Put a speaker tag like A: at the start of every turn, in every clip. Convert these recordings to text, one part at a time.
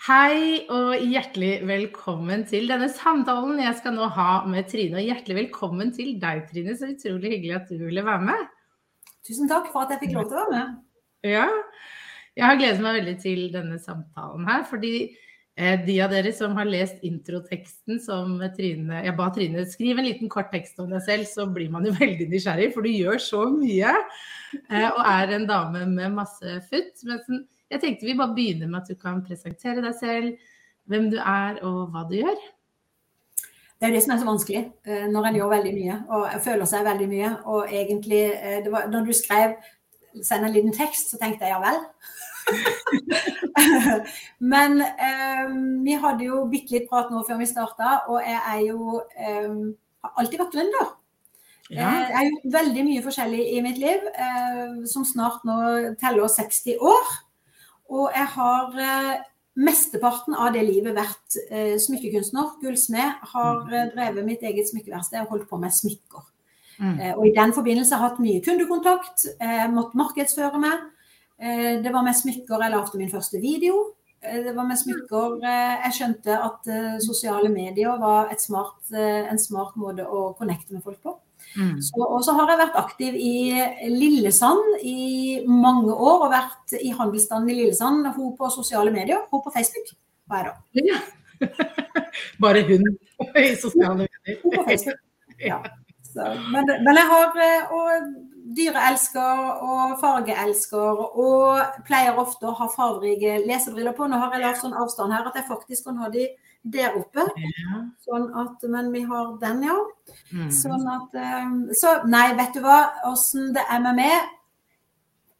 A: Hei og hjertelig velkommen til denne samtalen jeg skal nå ha med Trine. Og hjertelig velkommen til deg, Trine. Så utrolig hyggelig at du ville være med.
B: Tusen takk for at jeg fikk lov til å være med.
A: Ja, jeg har gledet meg veldig til denne samtalen her. fordi Eh, de av dere som har lest introteksten som Trine Jeg ba Trine skrive en liten kort tekst om deg selv, så blir man jo veldig nysgjerrig, for du gjør så mye. Eh, og er en dame med masse futt. Men jeg tenkte vi bare begynner med at du kan presentere deg selv, hvem du er og hva du gjør.
B: Det er det som er så vanskelig eh, når en gjør veldig mye og føler seg veldig mye. Og egentlig, det var, når du skrev 'send en liten tekst', så tenkte jeg ja vel. Men um, vi hadde jo bitte litt prat nå før vi starta, og jeg er jo um, har alltid vært gründer. Ja. Eh, jeg har gjort veldig mye forskjellig i mitt liv, uh, som snart nå teller 60 år. Og jeg har eh, mesteparten av det livet vært eh, smykkekunstner, gullsmed. Har mm. drevet mitt eget smykkeverksted og holdt på med smykker. Mm. Og i den forbindelse har jeg hatt mye kundekontakt, måttet markedsføre meg. Eh, det var med smykker jeg lagde min første video. Eh, det var med smykker eh, jeg skjønte at sosiale medier var smart, en smart måte å connecte med folk på. Mm. Og så har jeg vært aktiv i Lillesand i mange år, og vært i handelsstanden i Lillesand. Hun på sosiale medier, hun på Facebook Hva er det? Ja.
A: Bare hun i sosiale medier.
B: Hun på Facebook. Ja. Så, men, men, jeg har og dyreelsker og fargeelsker og pleier ofte å ha fargerike lesebriller på. Nå har jeg lagd sånn avstand her at jeg faktisk kan ha de der oppe. Sånn at, men vi har den, ja. Mm. Sånn at ehm, Så nei, vet du hva, åssen det er med meg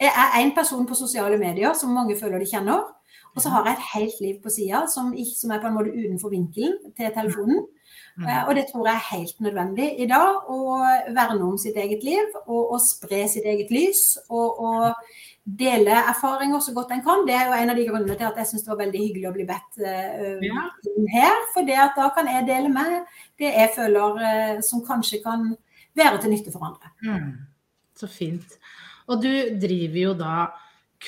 B: Jeg er én person på sosiale medier som mange føler de kjenner. Og så har jeg et helt liv på sida som, som, er på en måte utenfor vinkelen til telefonen. Mm. Eh, og det tror jeg er helt nødvendig i dag. Å verne om sitt eget liv og, og spre sitt eget lys. Og, og, dele erfaringer så godt en kan. Det er jo en av de grunnene til at jeg syns det var veldig hyggelig å bli bedt uh, ja. her. For det at da kan jeg dele med det jeg føler uh, som kanskje kan være til nytte for andre. Mm.
A: Så fint. Og du driver jo da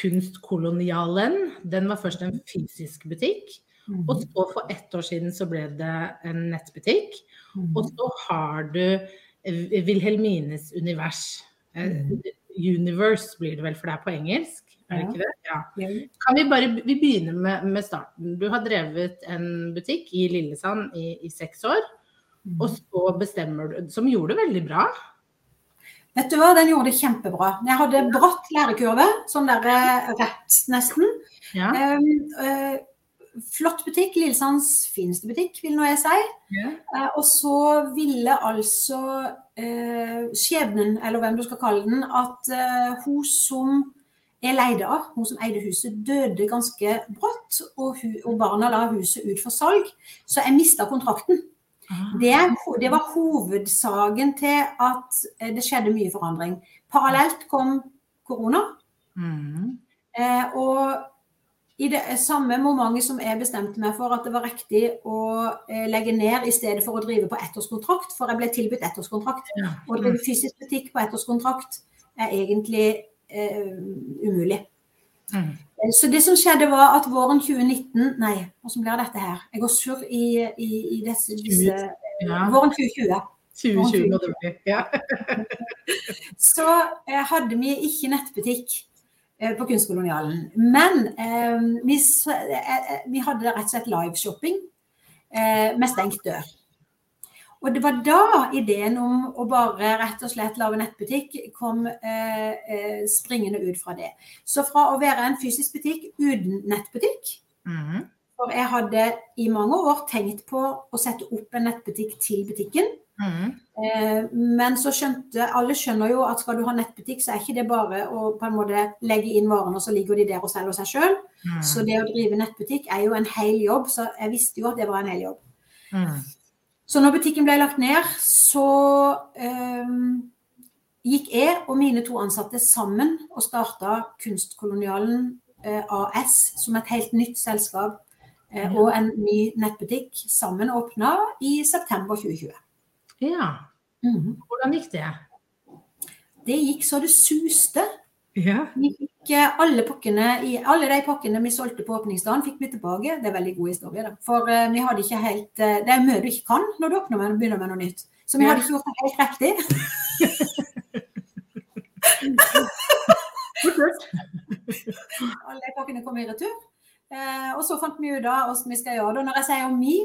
A: Kunstkolonialen. Den var først en fysisk butikk. Mm. Og så for ett år siden så ble det en nettbutikk. Mm. Og så har du Wilhelmines univers. Mm. Universe blir det vel, for det er på engelsk? Er det ikke det? Ja. Kan vi bare vi begynner med, med, starten. Du har drevet en butikk i Lillesand i, i seks år. Og så bestemmer du Som gjorde det veldig bra.
B: Vet du hva, den gjorde det kjempebra. Jeg hadde bratt lærekurve, sånn der rett nesten. Ja. Um, uh, flott butikk. Lillesands fineste butikk, vil nå jeg si. Yeah. Eh, og så ville altså eh, skjebnen, eller hvem du skal kalle den, at eh, hun som er leide av, hun som eide huset, døde ganske brått. Og, hun, og barna la huset ut for salg. Så jeg mista kontrakten. Ah. Det, det, var hovedsaken til at eh, det skjedde mye forandring. Parallelt kom korona. Mm. Eh, og i det samme momentet som jeg bestemte meg for at det var riktig å eh, legge ned i stedet for å drive på ettårskontrakt, for jeg ble tilbudt ettårskontrakt. Å drive fysisk butikk på ettårskontrakt er egentlig eh, umulig. Mm. Så det som skjedde, var at våren 2019 Nei, hvordan blir dette her? Jeg går surr i, i, i disse, disse ja. Våren 2020.
A: 2020 må det bli. Ja.
B: så eh, hadde vi ikke nettbutikk. Eh, på Kunstkolonialen. Men eh, vi, eh, eh, vi, hadde rett og slett liveshopping eh, med stengt dør. Og det var da ideen om å bare rett og slett lage nettbutikk kom eh, springende ut fra det. Så fra å være en fysisk butikk uten nettbutikk mm. For jeg hadde i mange år tenkt på å sette opp en nettbutikk til butikken. Mm. Men så skjønte alle skjønner jo at skal du ha nettbutikk, så er ikke det bare å på en måte legge inn varene, og så ligger de der og selger seg sjøl. Mm. Så det å drive nettbutikk er jo en hel jobb, så jeg visste jo at det var en hel jobb. Mm. Så når butikken ble lagt ned, så um, gikk jeg og mine to ansatte sammen og starta Kunstkolonialen uh, eh, AS som et helt nytt selskap. Uh, og en ny nettbutikk sammen åpna i september 2020.
A: Ja. Mm. Hvordan gikk det?
B: Det gikk så det suste.
A: Ja.
B: Vi fikk eh, alle, pakkene, alle de pakkene vi solgte på åpningsdagen, fikk vi tilbake. Det er veldig god historie. Da. For uh, vi hadde ikke helt uh, Det er mye du ikke kan når du åpner med, begynner med noe nytt. Så vi hadde ikke gjort det helt riktig. alle de pakkene kom i retur. Og så fant vi ut da hvordan vi skal gjøre det. Og når jeg sier om vi,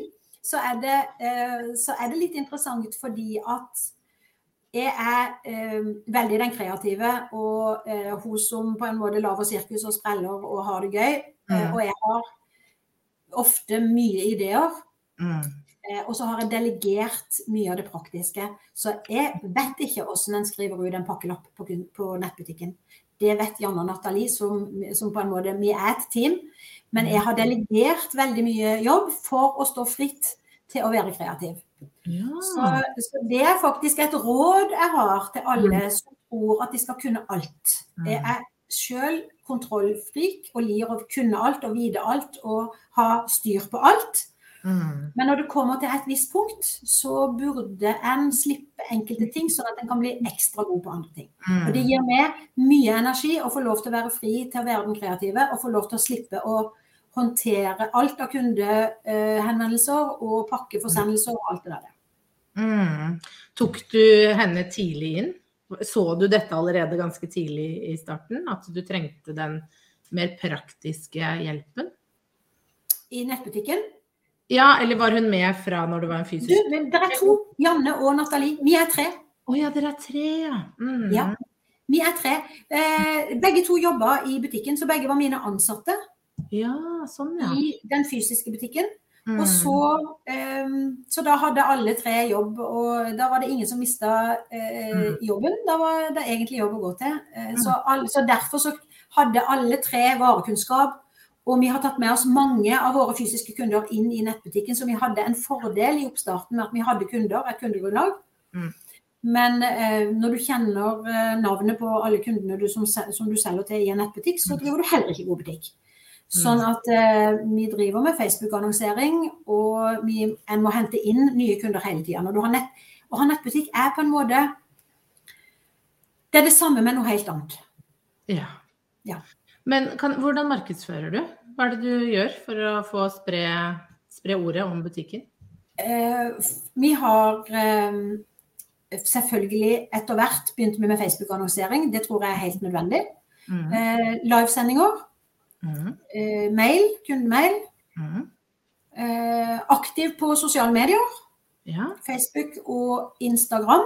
B: så er det, så er det litt interessant fordi at jeg er eh, veldig den kreative og eh, hun som på en måte lager sirkus og spreller og har det gøy. Eh, mm. og jeg har ofte mye ideer. Mm. Eh, og så har jeg delegert mye av det praktiske. Så jeg vet ikke hvordan en skriver ut en pakkelapp på, på nettbutikken. Det vet Janne og Nathalie, som, som, på en måte Vi er et team. Men jeg har delegert veldig mye jobb for å stå fritt til å være kreativ. Ja. Så, så, det er faktisk et råd jeg har til alle mm. som tror at de skal kunne alt. Mm. Jeg er sjøl kontrollfrik og lir å kunne alt og vite alt og ha styr på alt. Mm. Men når det kommer til et visst punkt, så burde en slippe enkelte ting, sånn at en kan bli ekstra god på andre ting. Mm. Og Det gir meg mye energi å få lov til å være fri til å være den kreative og få lov til å slippe å håndtere alt av kundehenvendelser og pakkeforsendelser og alt det der.
A: Mm. Tok du henne tidlig inn? Så du dette allerede ganske tidlig i starten? At du trengte den mer praktiske hjelpen?
B: I nettbutikken?
A: Ja, eller var hun med fra når det var en fysisk
B: Du, det er to. Janne og Nathalie. Vi er tre.
A: Å oh, ja, dere er tre, ja. Mm.
B: ja. Vi er tre. Eh, begge to jobba i butikken, så begge var mine ansatte.
A: Ja, sånn, ja.
B: I den fysiske butikken. Mm. Og så, eh, så da hadde alle tre jobb, og da var det ingen som mista uh, jobben. Da var det egentlig jobb å gå til. Uh, så, alle, så, derfor så hadde alle tre varekunnskap. Og vi har tatt med oss mange av våre fysiske kunder inn i nettbutikken, så vi hadde en fordel i oppstarten med at vi hadde kunder, et kundegrunnlag. Mm. Men eh, når du kjenner navnet på alle kundene du, som, som, du selger til i en nettbutikk, så driver du heller ikke god butikk. Sånn mm. at eh, vi driver med Facebook-annonsering, og vi, en må hente inn nye kunder hele tida. Nett, å ha nettbutikk er på en måte Det er det samme, men noe helt annet.
A: Ja. ja. Men kan, hvordan markedsfører du? Hva er det du gjør for å få spre, spre ordet om butikken?
B: Eh, vi har eh, selvfølgelig etter hvert begynt med Facebook-annonsering. Det tror jeg er helt nødvendig. Mm. Eh, livesendinger Mm. Eh, mail, kundemail. Mm. Eh, aktiv på sosiale medier. Ja. Facebook og Instagram.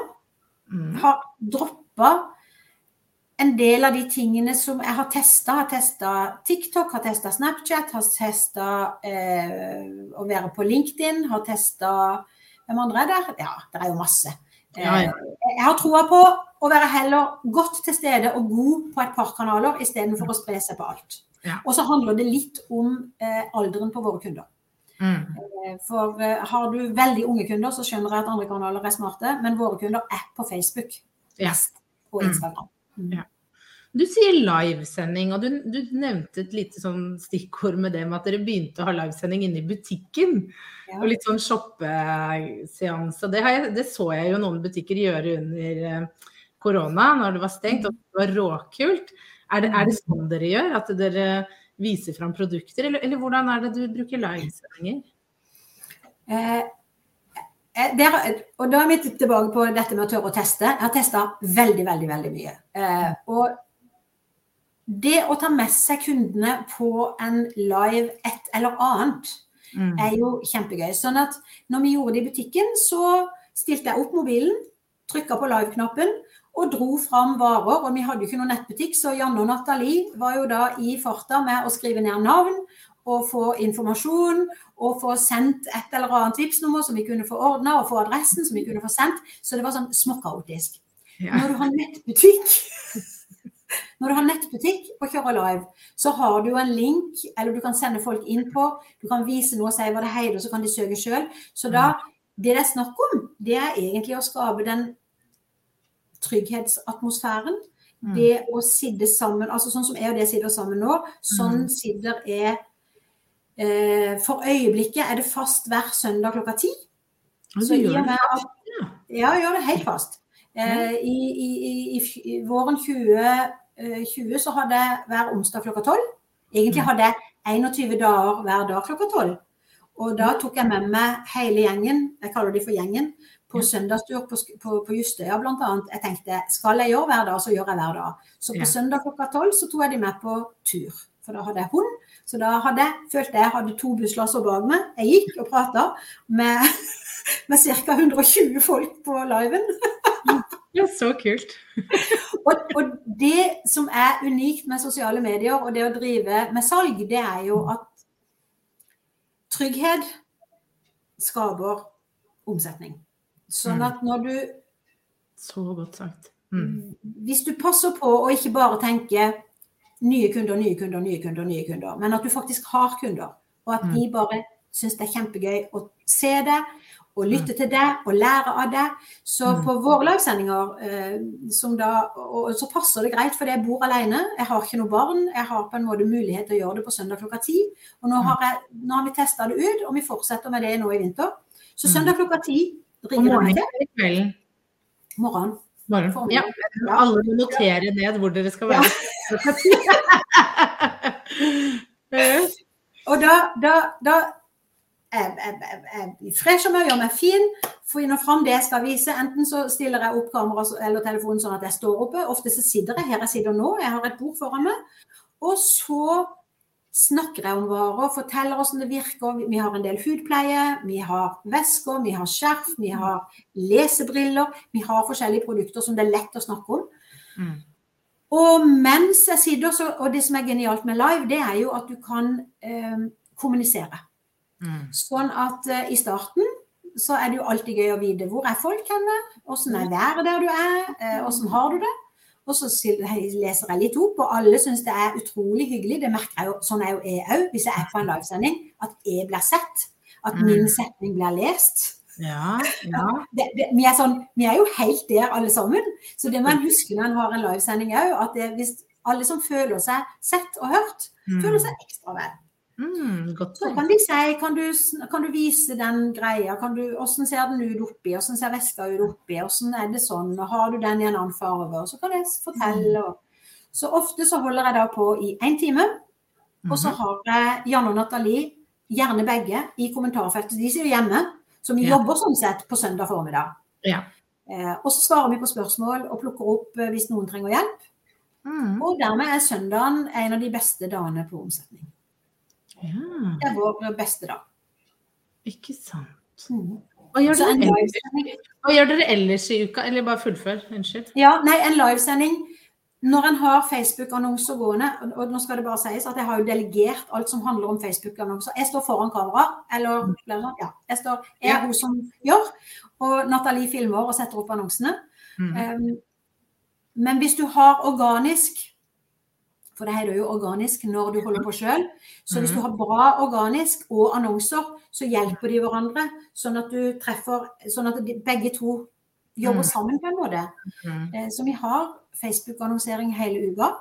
B: Mm. Har droppa en del av de tingene som jeg har testa. Har testa TikTok, har testa Snapchat, har testa eh, å være på LinkedIn, har testa Hvem andre er der? Ja, det er jo masse. Ja, ja. Eh, jeg har troa på å være heller godt til stede og god på et par kanaler istedenfor å spre seg på alt. Ja. Og så handler det litt om eh, alderen på våre kunder. Mm. Eh, for eh, har du veldig unge kunder, så skjønner jeg at andre kanaler er smarte, men våre kunder er på Facebook yes. og. Instagram. Mm. Ja.
A: Du sier livesending, og du, du, nevnte et lite sånn stikkord med det med at dere begynte å ha livesending inne i butikken. Ja. Og litt sånn shoppeseanse. Det, det, så jeg jo noen butikker gjøre under eh, korona, når det var stengt, og det var råkult. Er det, er det, sånn dere gjør? At dere viser fram produkter, eller, eller hvordan er det du bruker livesendinger?
B: Eh der, og da er vi tilbake på dette med å tørre å teste. Jeg har testa veldig, veldig, veldig mye. Eh, og det å ta med seg kundene på en live et eller annet, mm. er jo kjempegøy. Sånn at når vi gjorde det i butikken, så stilte jeg opp mobilen, trykka på live-knappen og dro fram varer. Og vi hadde jo ikke noen nettbutikk, så Janne og Nathalie var jo da i farta med å skrive ned navn og få informasjon og få sendt et eller annet Vipps-nummer som vi kunne få ordna, og få adressen som vi kunne få sendt. Så det var sånn småkaotisk. Ja. Når du har nettbutikk når du har nettbutikk og kjører Live, så har du en link, eller du kan sende folk inn på. Du kan vise noe og si hva det heter, og så kan de søke sjøl. Så da, det det er snakk om, det er egentlig å skape den trygghetsatmosfæren. Mm. Det å sitte sammen, altså sånn som jeg og det sitter sammen nå, sånn mm. sitter jeg For øyeblikket er det fast hver søndag klokka ti.
A: Så i og med at
B: Ja, gjør det helt fast. Eh, i, i, i, våren 2020 så hadde jeg hver onsdag klokka tolv. Egentlig hadde jeg 21 dager hver dag klokka tolv. Og da tok jeg med meg hele gjengen, jeg kaller de for gjengen, på søndagstur på, på, på Justøya bl.a. Jeg tenkte skal jeg gjøre hver dag, så gjør jeg hver dag. Så på søndag klokka tolv så tok jeg de med på tur. For da hadde jeg hund. Så da hadde følte jeg hadde to busslasser bak meg. Jeg gikk og prata med, med ca. 120 folk på liven.
A: Ja, så kult.
B: og, og, det som er unikt med sosiale medier og det å drive med salg, det er jo at trygghet skaper omsetning. Sånn mm. at når du
A: Så godt sagt. Mm.
B: Hvis du passer på å ikke bare tenke nye kunder, nye kunder, nye kunder, nye kunder, men at du faktisk har kunder, og at mm. de bare syns det er kjempegøy å se det, og lytte til det og lære av det. Så mm. på våre livesendinger eh, så passer det greit, fordi jeg bor alene. Jeg har ikke noe barn. Jeg har på en måte mulighet til å gjøre det på søndag klokka ti. Og nå har, jeg, nå har vi testa det ut, og vi fortsetter med det nå i vinter. Så mm. søndag klokka ti ringer det meg til. Morgen.
A: for Ja. Alle må notere ned hvor dere skal være.
B: Ja. og da, da, da jeg fresher meg, gjør meg fin, finner fram det jeg skal vise. Enten så stiller jeg opp kamera eller telefonen sånn at jeg står oppe. Ofte så sitter jeg her jeg sitter nå, jeg har et bord foran meg. Og så snakker jeg om varer, forteller hvordan det virker. Vi har en del hudpleie, vi har vesker, vi har skjerf, vi har lesebriller. Vi har forskjellige produkter som det er lett å snakke om. Mm. Og mens jeg sitter, så, og det som er genialt med live, det er jo at du kan eh, kommunisere. Mm. Sånn at eh, i starten så er det jo alltid gøy å vite hvor er folk henne, åssen er været der du er, åssen eh, har du det. Og så leser jeg litt opp, og alle syns det er utrolig hyggelig. Det merker jeg jo, Sånn er jo jeg òg, hvis jeg er på en livesending, at jeg blir sett. At mm. min setning blir lest.
A: Ja, ja.
B: Det, det, vi, er sånn, vi, er jo helt der alle sammen. Så det må en huske når en har en livesending òg, at det, hvis alle som føler seg sett og hørt, mm. føler seg ekstra vel.
A: Mm,
B: så kan de si kan du, kan du vise den greia, hvordan ser den ut oppi, hvordan ser veska ut oppi, hvordan er det sånn, og har du den i en annen farge? Så kan jeg fortelle. Mm. Så ofte så holder jeg da på i én time. Og så mhm. har jeg Janne og Nathalie, gjerne begge, i kommentarfeltet. De sier hjemme, så vi ja. jobber sånn sett på søndag formiddag.
A: Ja.
B: Eh, og så svarer vi på spørsmål og plukker opp eh, hvis noen trenger hjelp. Mm. Og dermed er søndagen en av de beste dagene på omsetning.
A: Ja.
B: Det er vår beste dag.
A: Ikke sant. Mm. Hva, gjør hva gjør dere ellers i uka? Eller bare fullfør. Unnskyld.
B: Ja, nei, en livesending når en har Facebook-annonser gående, og nå skal det bare sies at jeg har jo delegert alt som handler om Facebook-annonser. Jeg står foran kamera, eller ja, jeg, står, jeg er hun som gjør, og Nathalie filmer og setter opp annonsene. Mm. Um, men hvis du har organisk for det heter jo organisk når du holder på sjøl. Så hvis du mhm. har bra organisk og annonser, så hjelper de hverandre. Sånn at du treffer Sånn at begge to jobber mhm. sammen på en måte. Mhm. Eh, så vi har Facebook-annonsering hele uka.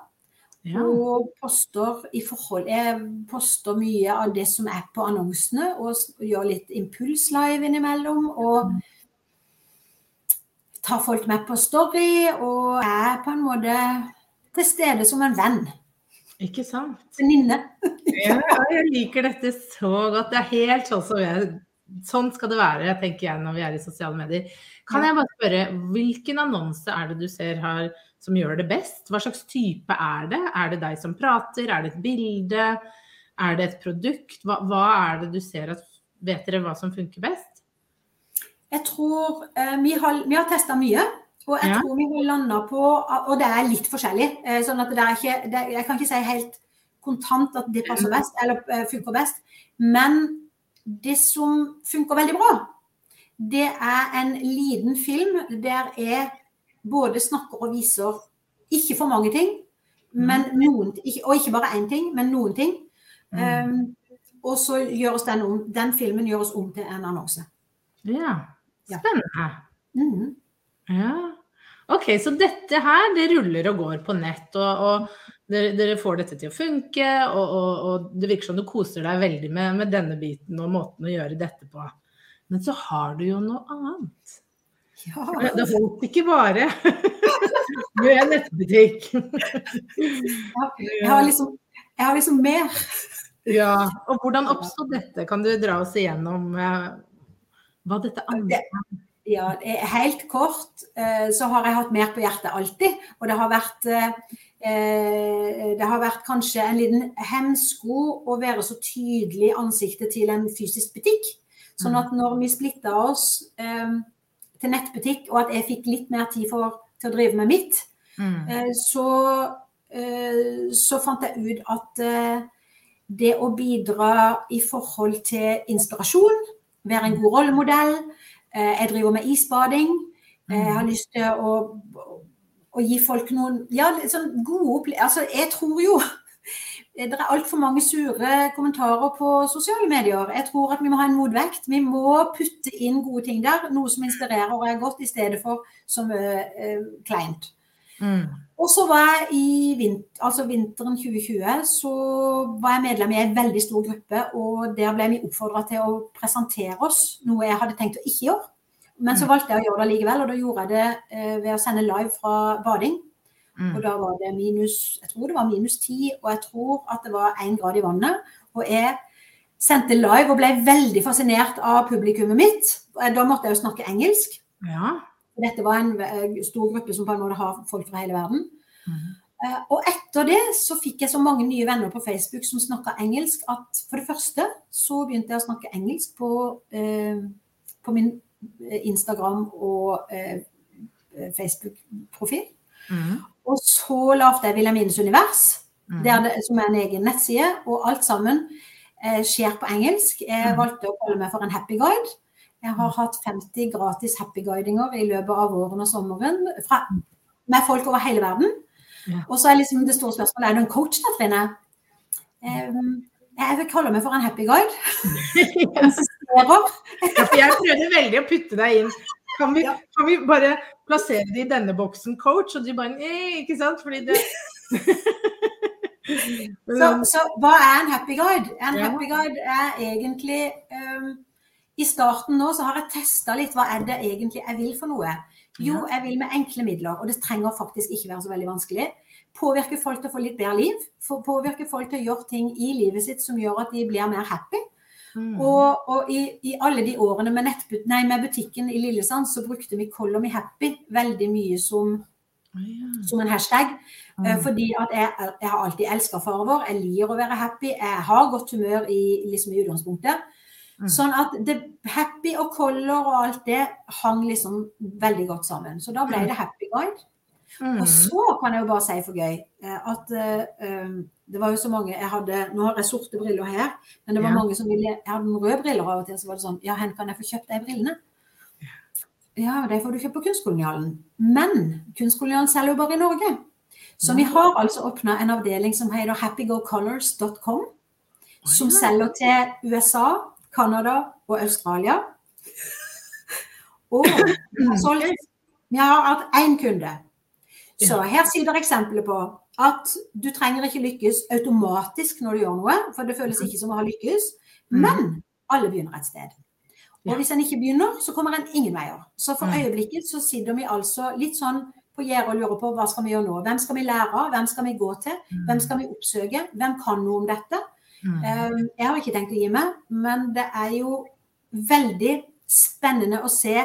B: Ja. Og poster i forhold Jeg poster mye av det som er på annonsene, og gjør litt impulslive innimellom. Og tar folk med på story, og er på en måte til stede som en venn.
A: Ikke sant?
B: Venninne.
A: ja, jeg liker dette så godt. Det er helt sånn som jeg Sånn skal det være, tenker jeg, når vi er i sosiale medier. Kan jeg bare spørre, hvilken annonse er det du ser har, som gjør det best? Hva slags type er det? Er det deg som prater? Er det et bilde? Er det et produkt? Hva, hva er det du ser at Vet dere hva som funker best?
B: Jeg tror eh, Vi har, vi har testa mye. Og jeg ja. tror vi har landa på Og det er litt forskjellig. Uh, sånn at det er ikke det, Jeg kan ikke si helt kontant at det passer best, eller uh, funker best. Men det som funker veldig bra, det er en liten film der jeg både snakker og viser ikke for mange ting, men mm. noen, og ikke bare én ting, men noen ting. Um, og så gjøres den, om, den filmen gjøres om til en annonse.
A: Ja. Spennende. Ja. Mm. ja. Ok, så dette her det ruller og går på nett, og, og dere, dere, får dette til å funke. Og, og, og, det virker som du koser deg veldig med, med, denne biten og måten å gjøre dette på. Men så har du jo noe annet. Ja. Det holdt ikke bare med nettbutikk.
B: jeg, har liksom, jeg har liksom mer.
A: Ja, og hvordan oppsto dette? Kan du dra oss igjennom eh, hva dette andre er?
B: Ja, helt kort eh, så har jeg hatt mer på hjertet alltid. Og det har vært eh, det har vært kanskje en liten hemsko å være så tydelig i ansiktet til en fysisk butikk. Sånn at når vi splitta oss til nettbutikk, og at jeg fikk litt mer tid for, til å drive med mitt, mm. så, så fant jeg ut at det å bidra i forhold til inspirasjon, være en god rollemodell. Eh, jeg driver med isbading. Eh, jeg har lyst til å, å gi folk noen ja, sånn gode opplevelser. Altså, jeg tror jo det er altfor mange sure kommentarer på sosiale medier. Jeg tror at vi må ha en motvekt. Vi må putte inn gode ting der. Noe som inspirerer og er godt, i stedet for som uh, kleint. Mm. Og så var jeg i vint, altså vinteren 2020 så var jeg medlem i en veldig stor gruppe. Og der ble vi oppfordra til å presentere oss, noe jeg hadde tenkt å ikke gjøre. Men så mm. valgte jeg å gjøre det likevel, og da gjorde jeg det eh, ved å sende live fra bading. Mm. Og da var det minus jeg tror det var minus ti, og jeg tror at det var én grad i vannet. Og jeg sendte live og ble veldig fascinert av publikummet mitt. Da måtte jeg jo snakke engelsk. Ja. Dette var en eh, stor gruppe som på en måte har folk fra hele verden. Mm. Og etter det så fikk jeg så mange nye venner på Facebook som snakka engelsk, at for det første så begynte jeg å snakke engelsk på, uh, på min Instagram og uh, Facebook-profil. Mm. Og så lagde jeg Wilhelmines univers, mm. det, som er en egen nettside. Og alt sammen skjer på engelsk. Jeg mm. valgte å kalle meg for en happy guide. Jeg har hatt 50 gratis happy guidinger i løpet av våren og sommeren fra, med folk over hele verden. Ja. Og så er liksom det store spørsmålet er du en coach da, Trine. Um, jeg vil kalle meg for en happy guide.
A: jeg prøvde veldig å putte deg inn. Kan vi, kan vi bare plassere det i denne boksen, coach? Og de bare Nei, ikke sant? Fordi det
B: så, så, hva er en happy guide? En ja. happy guide er egentlig um, i starten nå så har jeg testa litt hva er det egentlig jeg vil for noe. Jo, jeg vil med enkle midler, og det trenger faktisk ikke være så veldig vanskelig. Påvirke folk til å få litt bedre liv. Påvirke folk til å gjøre ting i livet sitt som gjør at de blir mer happy. Mm. Og, og i, i, alle de årene med, nei, med butikken i Lillesand, så brukte vi 'Color me happy' veldig mye som, yeah. som en hashtag. Mm. Uh, fordi at jeg, jeg har alltid elska farger. Jeg liker å være happy. Jeg har godt humør i, liksom i utgangspunktet. Mm. Sånn at det, happy og color og alt det hang liksom veldig godt sammen. Så da ble mm. det happy guide. Mm. Og så kan jeg jo bare si for gøy eh, at uh, det var jo så mange jeg hadde, Nå har jeg sorte briller her, men det var ja. mange som ville Jeg hadde noen røde briller av og til, så var det sånn Ja, hen kan jeg få kjøpt de brillene? Ja, de får du kjøpt på Kunstkolonialen. Men Kunstkolonialen selger jo bare i Norge. Så vi har altså åpna en avdeling som heter happygocolors.com, som selger til USA, Canada og Australia. Og vi har hatt én kunde. Så her sier eksempelet på at du trenger ikke lykkes automatisk når du gjør noe, for det føles ikke som å ha lykkes. Mm. Men alle begynner et sted. Og hvis en ikke begynner, så kommer en ingen veier. Så for øyeblikket så sitter vi altså litt sånn på gjerdet og lurer på hva skal vi gjøre nå. Hvem skal vi lære av? Hvem skal vi gå til? Hvem mm. skal vi oppsøke? Hvem kan noe om dette? Mm. Jeg har ikke tenkt å gi meg, men det er jo veldig spennende å se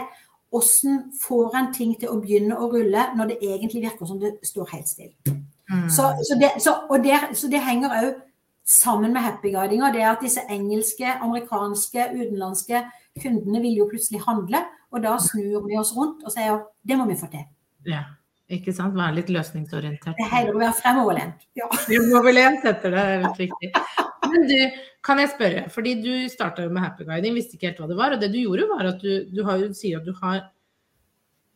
B: hvordan får en ting til å begynne å rulle når det egentlig virker som det står helt stille. Mm. Så, så, det, så, det, så, det, henger òg sammen med happyguidinga, det er at disse engelske, amerikanske, utenlandske kundene vil jo plutselig handle. Og da snur vi oss rundt og sier det må vi få til.
A: Ja, ikke sant. Være litt løsningsorientert.
B: Det heter å være fremoverlent.
A: Ja. Fremoverlent heter det, helt riktig. Men du, kan jeg spørre, fordi du starta med happyguiding, visste ikke helt hva det var. Og det du gjorde, var at du, du har, sier at du har,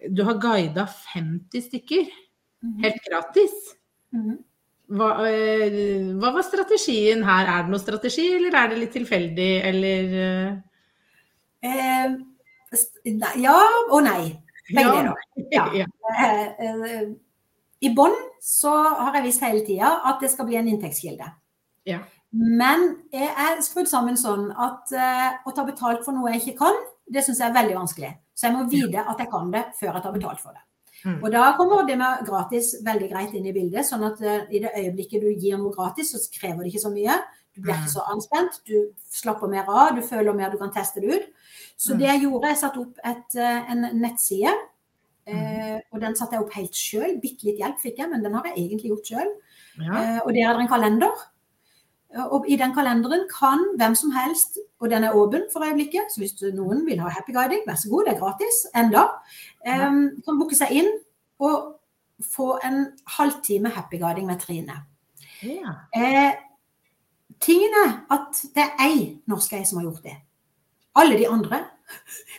A: du har guida 50 stykker mhm. helt gratis. Mm -hmm. Hva, øh, hva, var strategien her? Er det noe strategi, eller er det litt tilfeldig, eller?
B: Eh, ja og nei. Begge deler. Ja. ja. Eh, eh, I bånn så har jeg visst hele tida at det skal bli en inntektskilde. Ja. Men jeg er skrudd sammen sånn at uh, å ta betalt for noe jeg ikke kan, det syns jeg er veldig vanskelig. Så jeg må vite at jeg kan det før jeg tar betalt for det. Mm. Og da kommer det med gratis veldig greit inn i bildet. Sånn at uh, i det øyeblikket du gir noe gratis, så krever det ikke så mye. Du blir ikke mm. så anspent. Du slapper mer av. Du føler mer du kan teste det ut. Så mm. det jeg gjorde, jeg satte opp et, uh, en nettside. Uh, og den satte jeg opp helt sjøl. Bitte litt hjelp fikk jeg, men den har jeg egentlig gjort sjøl. Ja. og der er det en kalender. Og i den kalenderen kan hvem som helst, og den er åpen for øyeblikket, så hvis noen vil ha happy guiding, vær så god, det er gratis enda, um, kan booke seg inn og få en halvtime happy guiding med Trine. Ja. Eh, tingen er at det er ei norsk ei som har gjort det. Alle de andre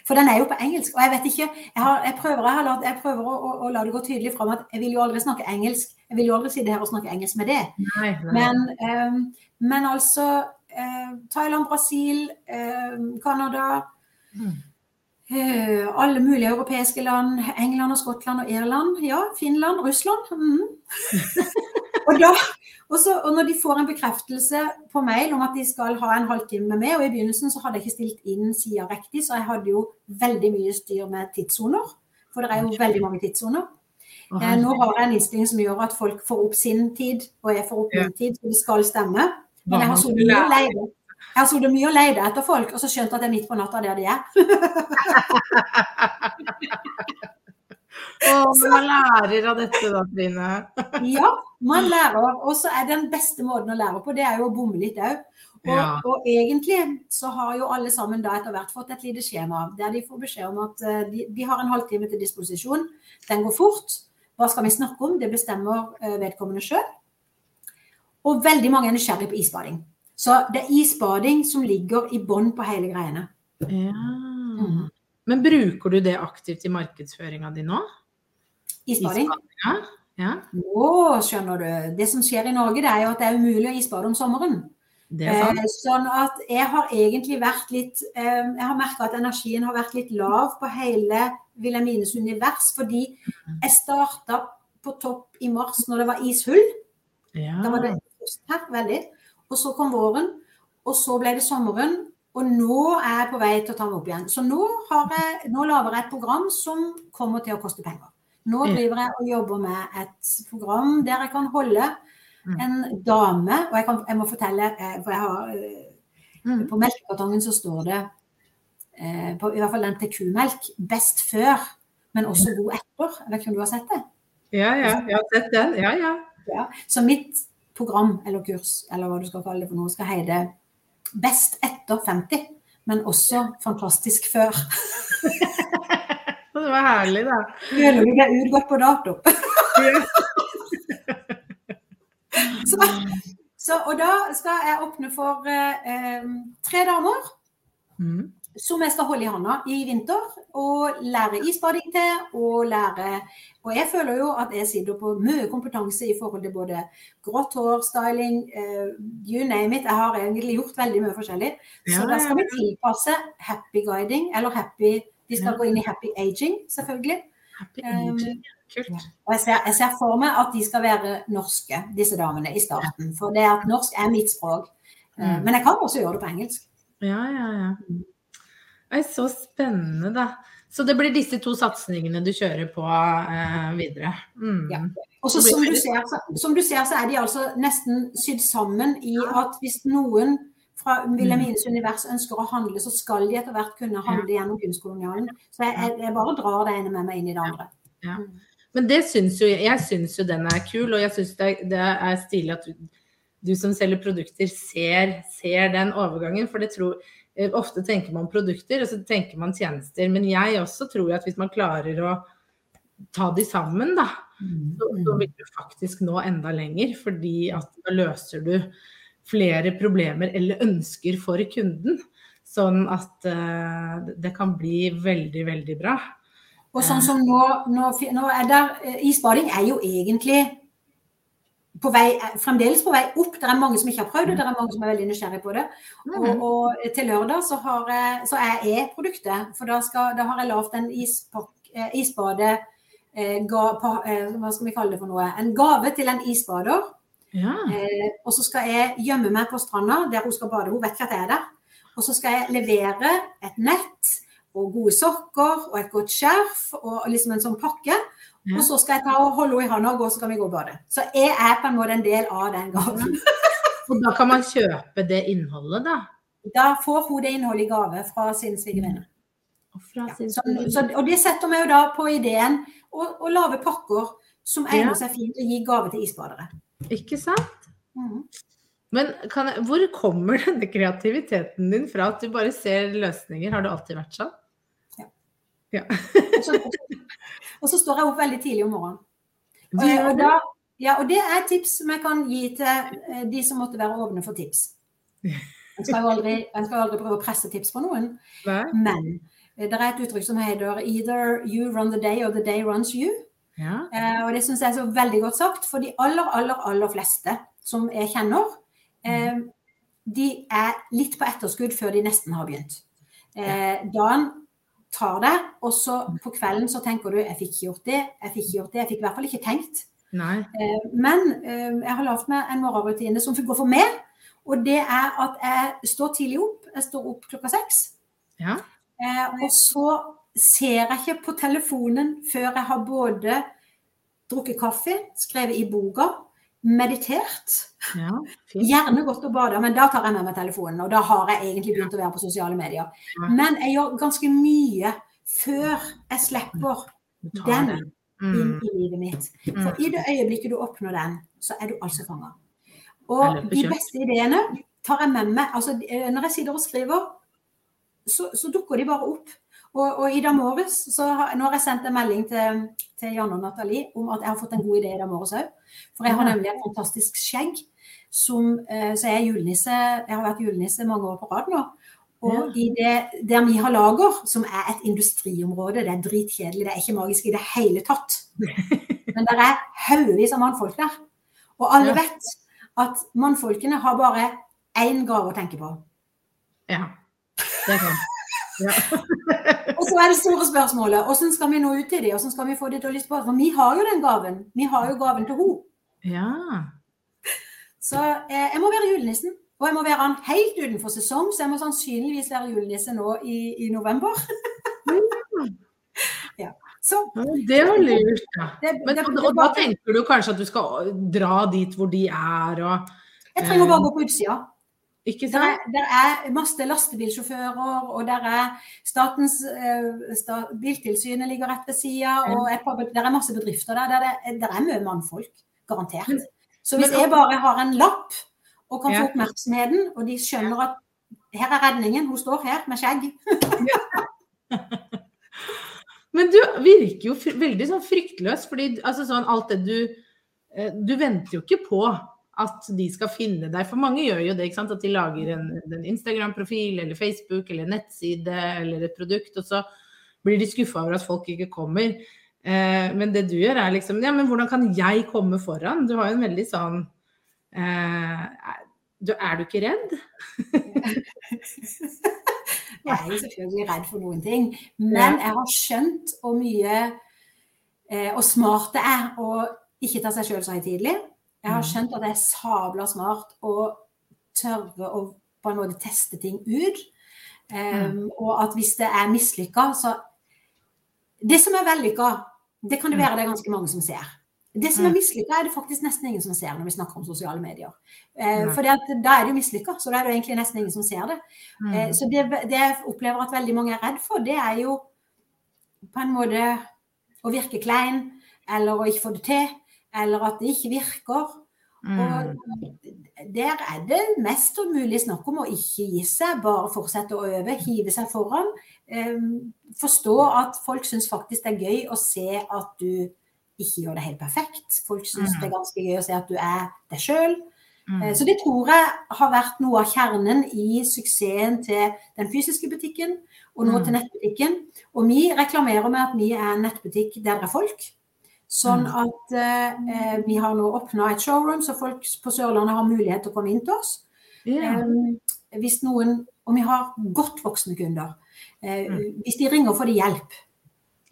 B: For den er jo på engelsk. Og jeg vet ikke Jeg, har, jeg prøver, jeg latt, jeg prøver å, å, å, la det gå tydelig fram at jeg vil jo aldri snakke engelsk. Jeg vil jo aldri si det her og snakke engelsk med det. Nei, nei. Men, um, men, altså uh, Thailand, Brasil, uh, Canada mm. uh, Alle mulige europeiske land. England og Skottland og Irland. Ja, Finland, Russland. Mm. og da og, så, og, når de får en bekreftelse på mail om at de skal ha en halvtime med meg, og i begynnelsen så hadde jeg ikke stilt inn sida riktig, så jeg hadde jo veldig mye styr med tidssoner. For det er jo veldig mange tidssoner. Eh, nå har jeg en innstilling som gjør at folk får opp sin tid, og jeg får opp min tid, så det skal stemme. Men jeg har mye. Jeg sittet mye og leid etter folk, og så skjønt at det er midt på natta der de er.
A: Og man lærer av dette da, Trine.
B: ja, man lærer. Og så er den beste måten å lære på, det er jo å bomme litt òg. Og, ja. og, egentlig så har jo alle sammen da etter hvert fått et lite skjema der de får beskjed om at uh, de, de, har en halvtime til disposisjon. Den går fort. Hva skal vi snakke om? Det bestemmer uh, vedkommende sjøl. Og veldig mange er nysgjerrig på isbading. Så det er isbading som ligger i bånn på hele greiene. Ja.
A: Mm. Men bruker du det aktivt i markedsføringa di nå?
B: Isbading? Ja. Nå skjønner du. Det som skjer i Norge, det er jo at det er umulig å isbade om sommeren. Eh, sånn at jeg har egentlig vært litt eh, Jeg har merka at energien har vært litt lav på hele Wilhelmines univers, fordi jeg starta på topp i mars når det var ishull. Ja. Da var det her, veldig. Og så kom våren, og så ble det sommeren. Og nå er jeg på vei til å ta meg opp igjen. Så nå, har jeg, nå lager jeg et program som kommer til å koste penger. Nå driver jeg og jobber med et program der jeg kan holde mm. en dame Og jeg, kan, jeg må fortelle, eh, for jeg har eh, mm. På melkekartongen så står det eh, på, i hvert fall den til kumelk best før, men også god etter. Jeg vet ikke om du har sett det?
A: Ja, ja. Jeg har sett den. Ja, ja.
B: ja. Så mitt program eller kurs, eller hva du skal kalle det for noe, skal heide Best etter 50, men også fantastisk før.
A: Det var herlig, da.
B: Føler du deg utgått på dato? så, så, og da skal jeg åpne for eh, tre damer. Mm. Som jeg skal holde i hånda i vinter og lære isbading til. Og lære Og jeg føler jo at jeg sitter på mye kompetanse i forhold til både grått hår, styling, eh, you name it. Jeg har egentlig gjort veldig mye forskjellig. Så da skal vi tilpasse happy guiding, eller happy de skal gå inn i happy aging, selvfølgelig. Happy aging. Kult. Og jeg ser, jeg ser, for meg at de skal være norske, disse damene, i starten. For det at norsk er mitt språk. Uh, mm. Men jeg kan også gjøre det på engelsk.
A: Ja, ja, ja. Oi, så spennende, da. Så det blir disse to satsingene du kjører på eh, videre. Mm. Ja.
B: Og som, som, du ser, så er de altså nesten sydd sammen i at hvis noen fra Wilhelmines mm. univers ønsker å handle, så skal de etter hvert kunne handle gjennom kunstkolonialen. Så jeg, jeg, jeg, bare drar det ene med meg inn i det andre. Ja.
A: Men det syns jo jeg syns jo den er kul, og jeg syns det, det, er stilig at du du som selger produkter, ser, ser den overgangen. For det tror eh, Ofte tenker man produkter, og så tenker man tjenester. Men jeg også tror at hvis man klarer å ta de sammen, da, mm. så, så vil du faktisk nå enda lenger. Fordi at da løser du flere problemer eller ønsker for kunden. Sånn at uh, det kan bli veldig, veldig bra.
B: Og sånn som nå, nå, nå er der eh, Isbading er jo egentlig på vei, fremdeles på vei opp. Det er mange som ikke har prøvd det, det er mange som er veldig nysgjerrig på det. Og, mm. og til lørdag så, har så er jeg produktet. For da, skal, da har jeg lagd en eh, isbade eh, ga, eh, Hva skal vi kalle det for noe? En gave til en isbader. Ja. Eh, og så skal jeg gjemme meg på stranda der hun skal bade. Hun vet ikke at jeg er der. Og så skal jeg levere et nett og gode sokker og et godt skjerf og liksom en sånn pakke. Ja. Og så skal jeg ta og holde henne i hånda og gå, så kan vi gå og bade. Så jeg er på en måte en del av den gaven.
A: og da kan man kjøpe det innholdet, da?
B: Da får hun det innholdet i gave fra sin svigerinne. Ja. og det setter meg jo da på ideen å lage pakker som egner seg fint å gi gave til isbadere.
A: Ikke sant? Mm. Men jeg, hvor kommer denne kreativiteten din fra? At du bare ser løsninger? Har det alltid vært sånn?
B: Ja. ja. Og så står jeg opp veldig tidlig om morgenen. Og, da, ja, og det er tips som jeg kan gi til eh, de som måtte være åpne for tips. Jeg skal jo aldri, skal aldri prøve å presse tips på noen, men eh, det er et uttrykk som heter 'either you run the day or the day runs you'. Ja. Eh, og det syns jeg er så veldig godt sagt, for de aller, aller, aller fleste som jeg kjenner, eh, de er litt på etterskudd før de nesten har begynt. Eh, dagen tar det, og så på kvelden så tenker du 'jeg fikk ikke gjort det', 'jeg fikk ikke gjort det'. Jeg fikk i hvert fall ikke tenkt. Eh, men eh, jeg har lagd meg en morgenrutine som går for meg. Og det er at jeg står tidlig opp. Jeg står opp klokka seks. Ja. Eh, og så ser jeg ikke på telefonen før jeg har både drukket kaffe, skrevet i boka, meditert. Ja, Gjerne gått og bada, men da tar jeg med meg telefonen. Og da har jeg egentlig begynt å være på sosiale medier. Men jeg gjør ganske mye før jeg slipper den mm. inn i livet mitt. Mm. For i det øyeblikket du oppnår den, så er du altså fanga. Og de beste ideene tar jeg med meg. Altså, når jeg sitter og skriver, så, så dukker de bare opp. Og, og i dag morges så har, Nå har jeg sendt en melding til, til Janne og Nathalie om at jeg har fått en god idé i dag morges òg. For jeg har nemlig et fantastisk skjegg. Som, eh, så jeg er julenisse. Jeg har vært julenisse mange år på rad nå. Og i det, der vi har lager, som er et industriområde, det er dritkjedelig, det er ikke magisk i det hele tatt. Men det er haugevis av mannfolk der. Og alle vet at mannfolkene har bare én gave å tenke på.
A: Ja, det er sant.
B: og så er det store spørsmålet hvordan skal vi nå ut til dem? Hvordan skal vi få dem til å lytte på For vi har jo den gaven. Vi har jo gaven til henne.
A: Ja.
B: Så eh, jeg må være julenissen. Og jeg må være han helt utenfor sesong, så jeg må sannsynligvis være julenisse nå i, i november.
A: ja. Så, det var lurt, ja. Det, Men, det, og, og da tenker du kanskje at du skal dra dit hvor de er og
B: Jeg trenger bare å gå på utsida. Ikke sant? Der, er, er masse lastebilsjåfører, og der er Statens uh, stat, Biltilsynet ligger rett ved sida, og et par, der er masse bedrifter der. Der, er, der er mye mannfolk. Garantert. Så hvis jeg bare har en lapp og kan få oppmerksomheten, og de skjønner at her er redningen, hun står her med skjegg
A: Men du virker jo veldig sånn fryktløs, fordi altså, sånn, alt det du eh, Du venter jo ikke på at de skal finne deg. For mange gjør jo det, ikke sant? at de lager en, en Instagram-profil eller Facebook eller nettside eller et produkt, og så blir de skuffa over at folk ikke kommer. Eh, men det du gjør, er liksom Ja, men hvordan kan jeg komme foran? Du har jo en veldig sånn eh, du, Er du ikke redd?
B: jeg er jo selvfølgelig redd for noen ting. Men jeg har skjønt hvor mye eh, og smart det er å ikke ta seg sjøl så høytidelig. Jeg har mm. skjønt at det er sabla smart å tørre å på en måte teste ting ut. Um, og at hvis det er mislykka, så Det som er vellykka, det kan det være det er ganske mange som ser. Det som er mislykka, er det faktisk nesten ingen som ser når vi snakker om sosiale medier. Eh, for da er det jo mislykka, så da er det egentlig nesten ingen som ser det. Eh, så det, det, jeg opplever at veldig mange er redd for, det er jo på en måte å virke klein, eller å ikke få det til, eller at det ikke virker. Mm. Og der er det mest mulig snakk om å ikke gi seg, bare fortsette å øve, hive seg foran. Um, forstå at folk syns faktisk det er gøy å se at du ikke gjør det helt perfekt. Folk syns mm. det er ganske gøy å se at du er deg sjøl. Mm. Eh, så det tror jeg har vært noe av kjernen i suksessen til den fysiske butikken, og nå mm. til nettbutikken. Og vi reklamerer med at vi er en nettbutikk der det er folk. Sånn mm. at eh, vi har nå åpna et showroom, så folk på Sørlandet har mulighet til å komme inn til oss. Yeah. Eh, hvis noen, Og vi har godt voksne kunder. Eh, mm. Hvis de ringer, får de hjelp.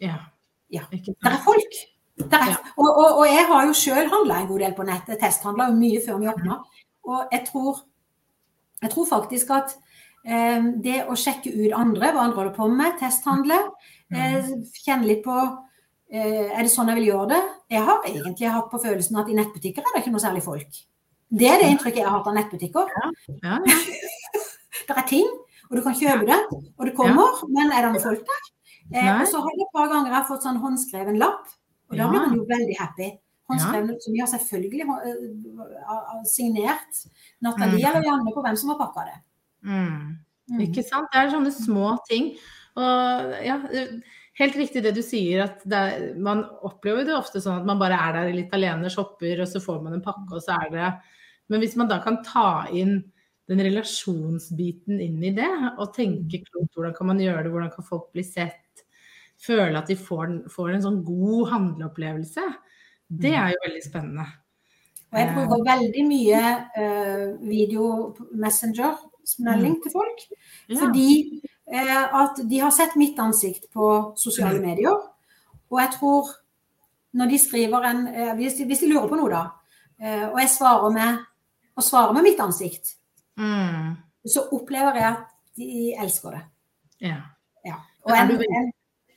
A: Yeah.
B: Ja. Det er folk. Er, og, og, og, jeg har jo sjøl handla en god del på nettet. Testhandla mye før vi åpna. Og jeg tror, jeg tror faktisk at eh, det å sjekke ut andre, hva andre holder på med, testhandle, eh, kjenne litt på Er det sånn jeg vil gjøre det? Jeg har egentlig hatt på følelsen at i nettbutikker er det ikke noe særlig folk. Det er det inntrykket jeg har hatt av nettbutikker. Ja. Ja, ja. det er ting, og du kan kjøpe det, og det kommer, men er det noen folk der? Eh, og så har jeg et par ganger jeg fått sånn håndskreven lapp, og da blir man jo veldig happy. Håndskreven, ja. som vi har selvfølgelig uh, signert Nathalie mm. eller Janne på hvem som har pakka det.
A: Mm. Mm. Ikke sant. Det er sånne små ting. Og ja, helt riktig det du sier, at er, man opplever det ofte sånn at man bare er der litt alene, shopper, og så får man en pakke, og så er det Men hvis man da kan ta inn den relasjonsbiten inn i det, og tenke klokt hvordan kan man gjøre det, hvordan kan folk bli sett, føle at de får, får en sånn god handleopplevelse, det er jo veldig spennende.
B: Og jeg bruker eh. veldig mye uh, video messenger-melding mm. til folk. Ja. Fordi at de har sett mitt ansikt på sosiale mm. medier. Og jeg tror når de skriver en uh, hvis, de, hvis, de, lurer på noe, da, og jeg svarer med, og svarer med mitt ansikt, mm. så opplever jeg at de elsker det.
A: Ja. ja. Er, du,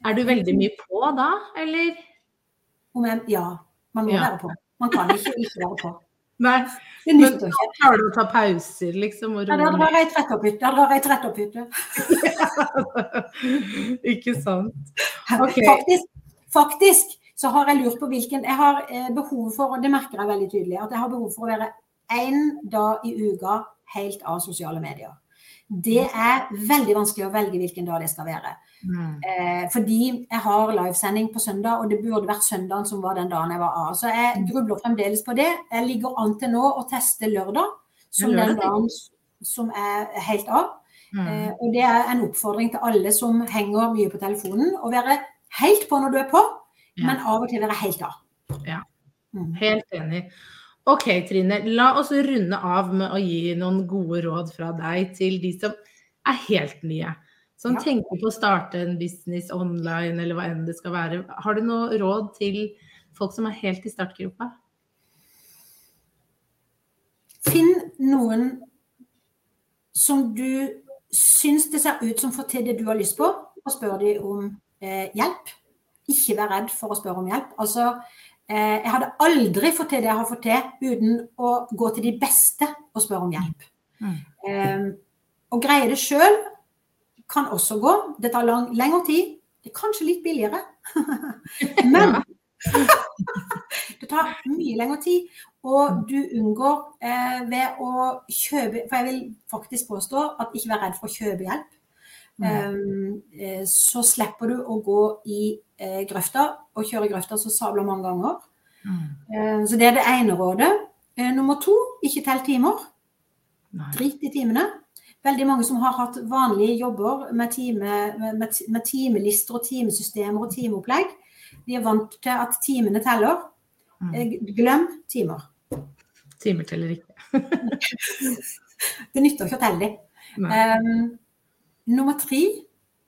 A: er, du, veldig mye på da, eller?
B: Jeg, ja. Man må ja. være på. Man kan ikke ikke være på.
A: Nei, det nytter ikke. Klarer du å ta pauser, liksom?
B: Og ja, da drar jeg opp trettopphytte. Da drar jeg opp trettopphytte.
A: ikke sant.
B: Okay. Faktisk, faktisk, så har jeg lurt på hvilken Jeg har eh, behov for, og det merker jeg veldig tydelig, at jeg har behov for å være én dag i uka helt av sosiale medier. Det er veldig vanskelig å velge hvilken dag det skal være. Mm. Eh, fordi jeg har livesending på søndag, og det burde vært søndagen som var den dagen jeg var av. Så jeg mm. grubler fremdeles på det. Jeg ligger an til nå å teste lørdag som den dagen som er helt av. Mm. Eh, og det er en oppfordring til alle som henger mye på telefonen, å være helt på når du er på, ja. men av og til være helt av.
A: Ja, mm. helt enig. Ok, Trine. La oss runde av med å gi noen gode råd fra deg til de som er helt nye som ja. tenker på å starte en business online, eller hva enn det skal være. Har du noe råd til folk som er helt i startgropa?
B: Finn noen som du syns det ser ut som får til det du har lyst på, og spør dem om eh, hjelp. Ikke vær redd for å spørre om hjelp. Altså, eh, jeg hadde aldri fått til det jeg har fått til, uten å gå til de beste og spørre om hjelp. Mm. Eh, og greie det sjøl kan også gå. Det tar lang, lengre tid. Det er kanskje litt billigere. Men det tar mye lengre tid. Og du unngår eh, ved å kjøpe For jeg vil faktisk påstå at ikke vær redd for å kjøpe hjelp. Um, så slipper du å gå i eh, grøfta og kjøre grøfta så sabla mange ganger. Mm. Uh, så det er det ene rådet. Uh, nummer to, ikke tell timer. Drit i timene veldig mange som har hatt vanlige jobber med, time, med, med timelister og timesystemer og timeopplegg. De er vant til at timene teller. Mm. Eh, glem timer.
A: Timer teller ikke.
B: det nytter ikke å telle dem. Um, nummer tre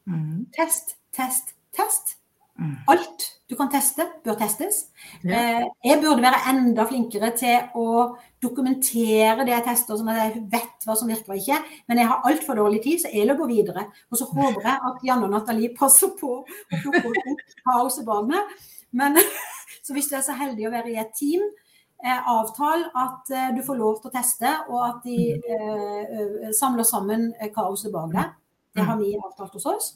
B: mm. test, test, test. Mm. Alt du kan teste, bør testes. Ja. Eh, jeg burde være enda flinkere til å dokumentere det jeg tester, sånn at jeg vet hva som virker og ikke. Men jeg har altfor dårlig tid, så jeg løper videre. Og så håper jeg at Janne og Nathalie passer på å plukke opp kaoset bak. Men så hvis du er så heldig å være i et team, eh, avtal at eh, du får lov til å teste, og at de eh, samler sammen kaoset bak deg. Det har vi avtalt hos oss.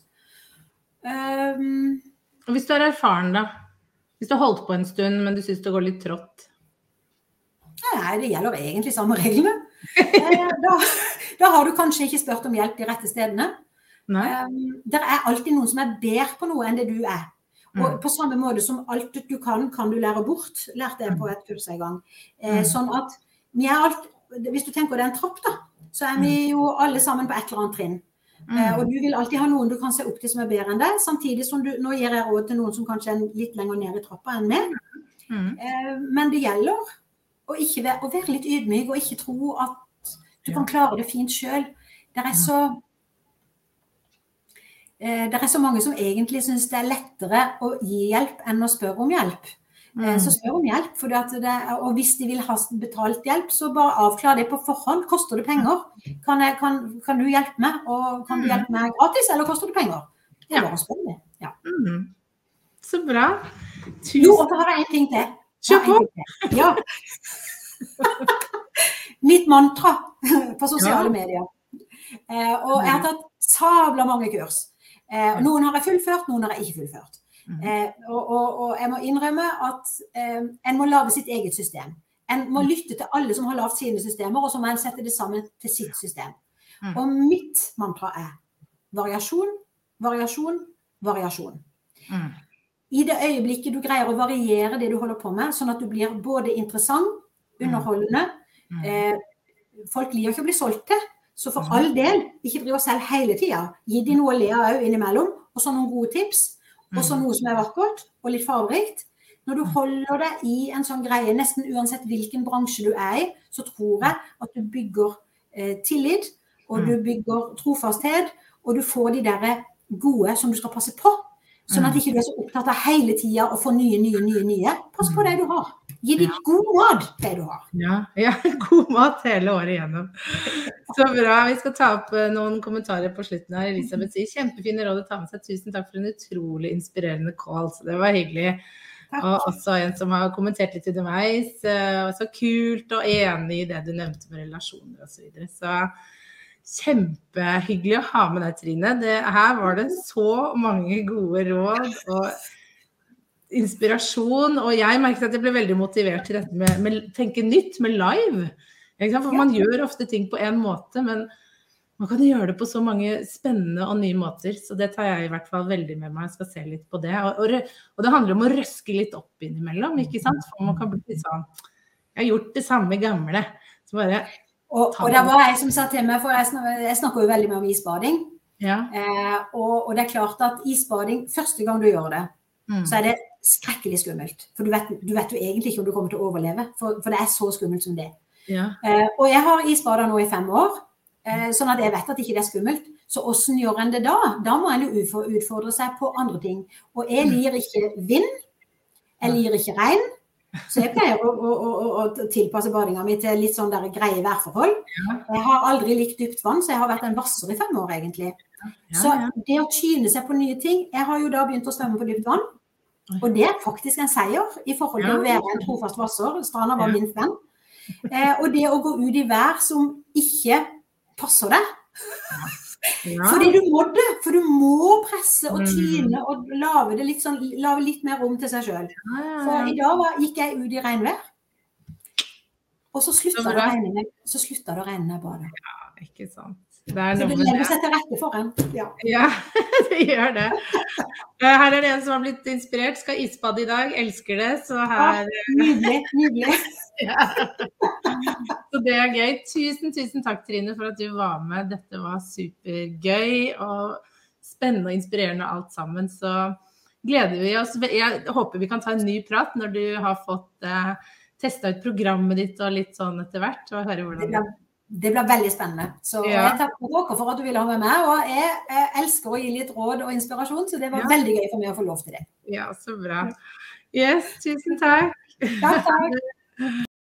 A: Um, hvis du er erfaren, da? Hvis du har holdt på en stund, men du syns det går litt trått?
B: Nei, det gjelder egentlig samme reglene. Eh, da, da, har du kanskje ikke spurt om hjelp de rette stedene. Um, det er alltid noen som er bedre på noe enn det du er. Og mm. på samme måte som alt du kan, kan du lære bort, lærte jeg på et kurs en gang. Eh, mm. sånn at vi er alt, Hvis du tenker det er en trapp, da, så er vi mm. jo alle sammen på et eller annet trinn. Eh, og du vil alltid ha noen du kan se opp til som er bedre enn deg, samtidig som du Nå gir jeg råd til noen som kanskje er litt lenger ned i trappa enn meg. Eh, men det gjelder å, være, å være litt ydmyk og ikke tro at du kan klare det fint sjøl. Det er så Eh, det er så mange som egentlig syns det er lettere å gi hjelp enn å spørre om hjelp. Eh, mm. Så spør om hjelp. Det, og hvis de vil ha betalt hjelp, så bare avklar det på forhånd. Koster det penger? Kan, jeg, kan, kan du hjelpe meg? Og kan du mm. hjelpe meg gratis, eller koster det penger? Det er bare å spørre. Ja. Mm.
A: Så bra.
B: Tusen... Jo, og så har jeg en ting til.
A: Kjør på.
B: Ja. Mitt mantra på sosiale ja. medier. Eh, og jeg har tatt sabla mange kurs. Eh, noen har jeg fullført, noen har jeg ikke fullført. Mhm. Eh, og, og, og, jeg må innrømme at eh, en må lage sitt eget system. En må lytte til alle som har lagd sine systemer, og så må en sette det sammen til sitt system. Og mitt mantra er variasjon, variasjon, variasjon. I det øyeblikket du greier å variere det du holder på med, sånn at du blir både interessant, underholdende eh, Folk liker ikke å bli solgt til. Så for all del, ikke driv og selg hele tida. Gi de noe å le av innimellom. Og så noen gode tips. Og så mm. noe som er vakkert og litt fargerikt. Når du mm. holder deg i en sånn greie, nesten uansett hvilken bransje du er i, så tror jeg at du bygger eh, tillit, og du mm. bygger trofasthet, og du får de der gode som du skal passe på. Sånn at ikke du er så opptatt av hele tida å få nye, nye, nye. nye. Pass på det du har. Gi dem god mat, det du har.
A: Ja, ja, god mat hele året igjennom. Så bra. Vi skal ta opp eh, noen kommentarer på slutten her. Elisabeth sier kjempefine råd å ta med seg. Tusen takk for en utrolig inspirerende call. Så det var hyggelig. Takk. Og også en som har kommentert litt underveis. Eh, så kult og enig i det du nevnte med relasjoner osv. Så, videre. så kjempehyggelig å ha med deg, Trine. Det, her var det så mange gode råd. og inspirasjon. Og jeg merket at jeg ble veldig motivert til dette med, med tenke nytt, med live. For man gjør ofte ting på én måte, men man kan gjøre det på så mange spennende og nye måter. Så det tar jeg i hvert fall veldig med meg. Jeg skal se litt på det. Og, og, og det handler om å røske litt opp innimellom, ikke sant. For man kan bli litt sånn Jeg har gjort det samme gamle. Så bare
B: og, og det var jeg som sa til meg, for jeg snakker, jeg snakker jo veldig mye om isbading. Ja. Eh, og, og, det er klart at isbading, første gang du gjør det, mm. så er det skrekkelig skummelt. For du vet, du vet, jo egentlig ikke om du kommer til å overleve, for, for det er så skummelt som det. Ja. Eh, og jeg har isbada nå i fem år, eh, sånn at jeg vet at ikke det er skummelt. Så åssen gjør en det da? Da må en jo utfordre seg på andre ting. Og jeg mm. lir ikke vind. Jeg lir ikke regn. Så jeg pleier å, å, å, å tilpasse badinga mi til litt sånn der greie værforhold. Jeg har aldri likt dypt vann, så jeg har vært en vasser i fem år, egentlig. Så det å tyne seg på nye ting Jeg har jo da begynt å svømme på dypt vann. Og det er faktisk en seier i forhold til å være en trofast vasser. Stranda var min venn. Eh, og det å gå ut i vær som ikke passer deg. Ja. Fordi du må det. For du må presse og tine og lage, litt, sånn, litt mer rom til seg sjøl. For i dag var, gikk jeg ut i regnvær. Og så slutta det å regne når jeg badet.
A: Ja, ikke sant.
B: Det er noe med det. seg til rette for en. Ja.
A: ja, det gjør det. Eh, her er det en som har blitt inspirert. Skal isbade i dag. Elsker det. Så her
B: ja, Nydelig. Nydelig.
A: ja. Så det er gøy. Tusen, tusen takk, Trine, for at du var med. Dette var supergøy og spennende og inspirerende alt sammen. Så gleder vi oss. Jeg håper vi kan ta en ny prat når du har fått eh, testa ut programmet ditt og litt sånn etter hvert. og høre hvordan det
B: det blir veldig spennende. Så ja. jeg takker dere for at du ville ha med meg. Og jeg, jeg, elsker å gi litt råd og inspirasjon, så det var ja. veldig gøy for meg å få lov til det.
A: Ja, så bra. Yes, tusen takk.
B: Takk, takk.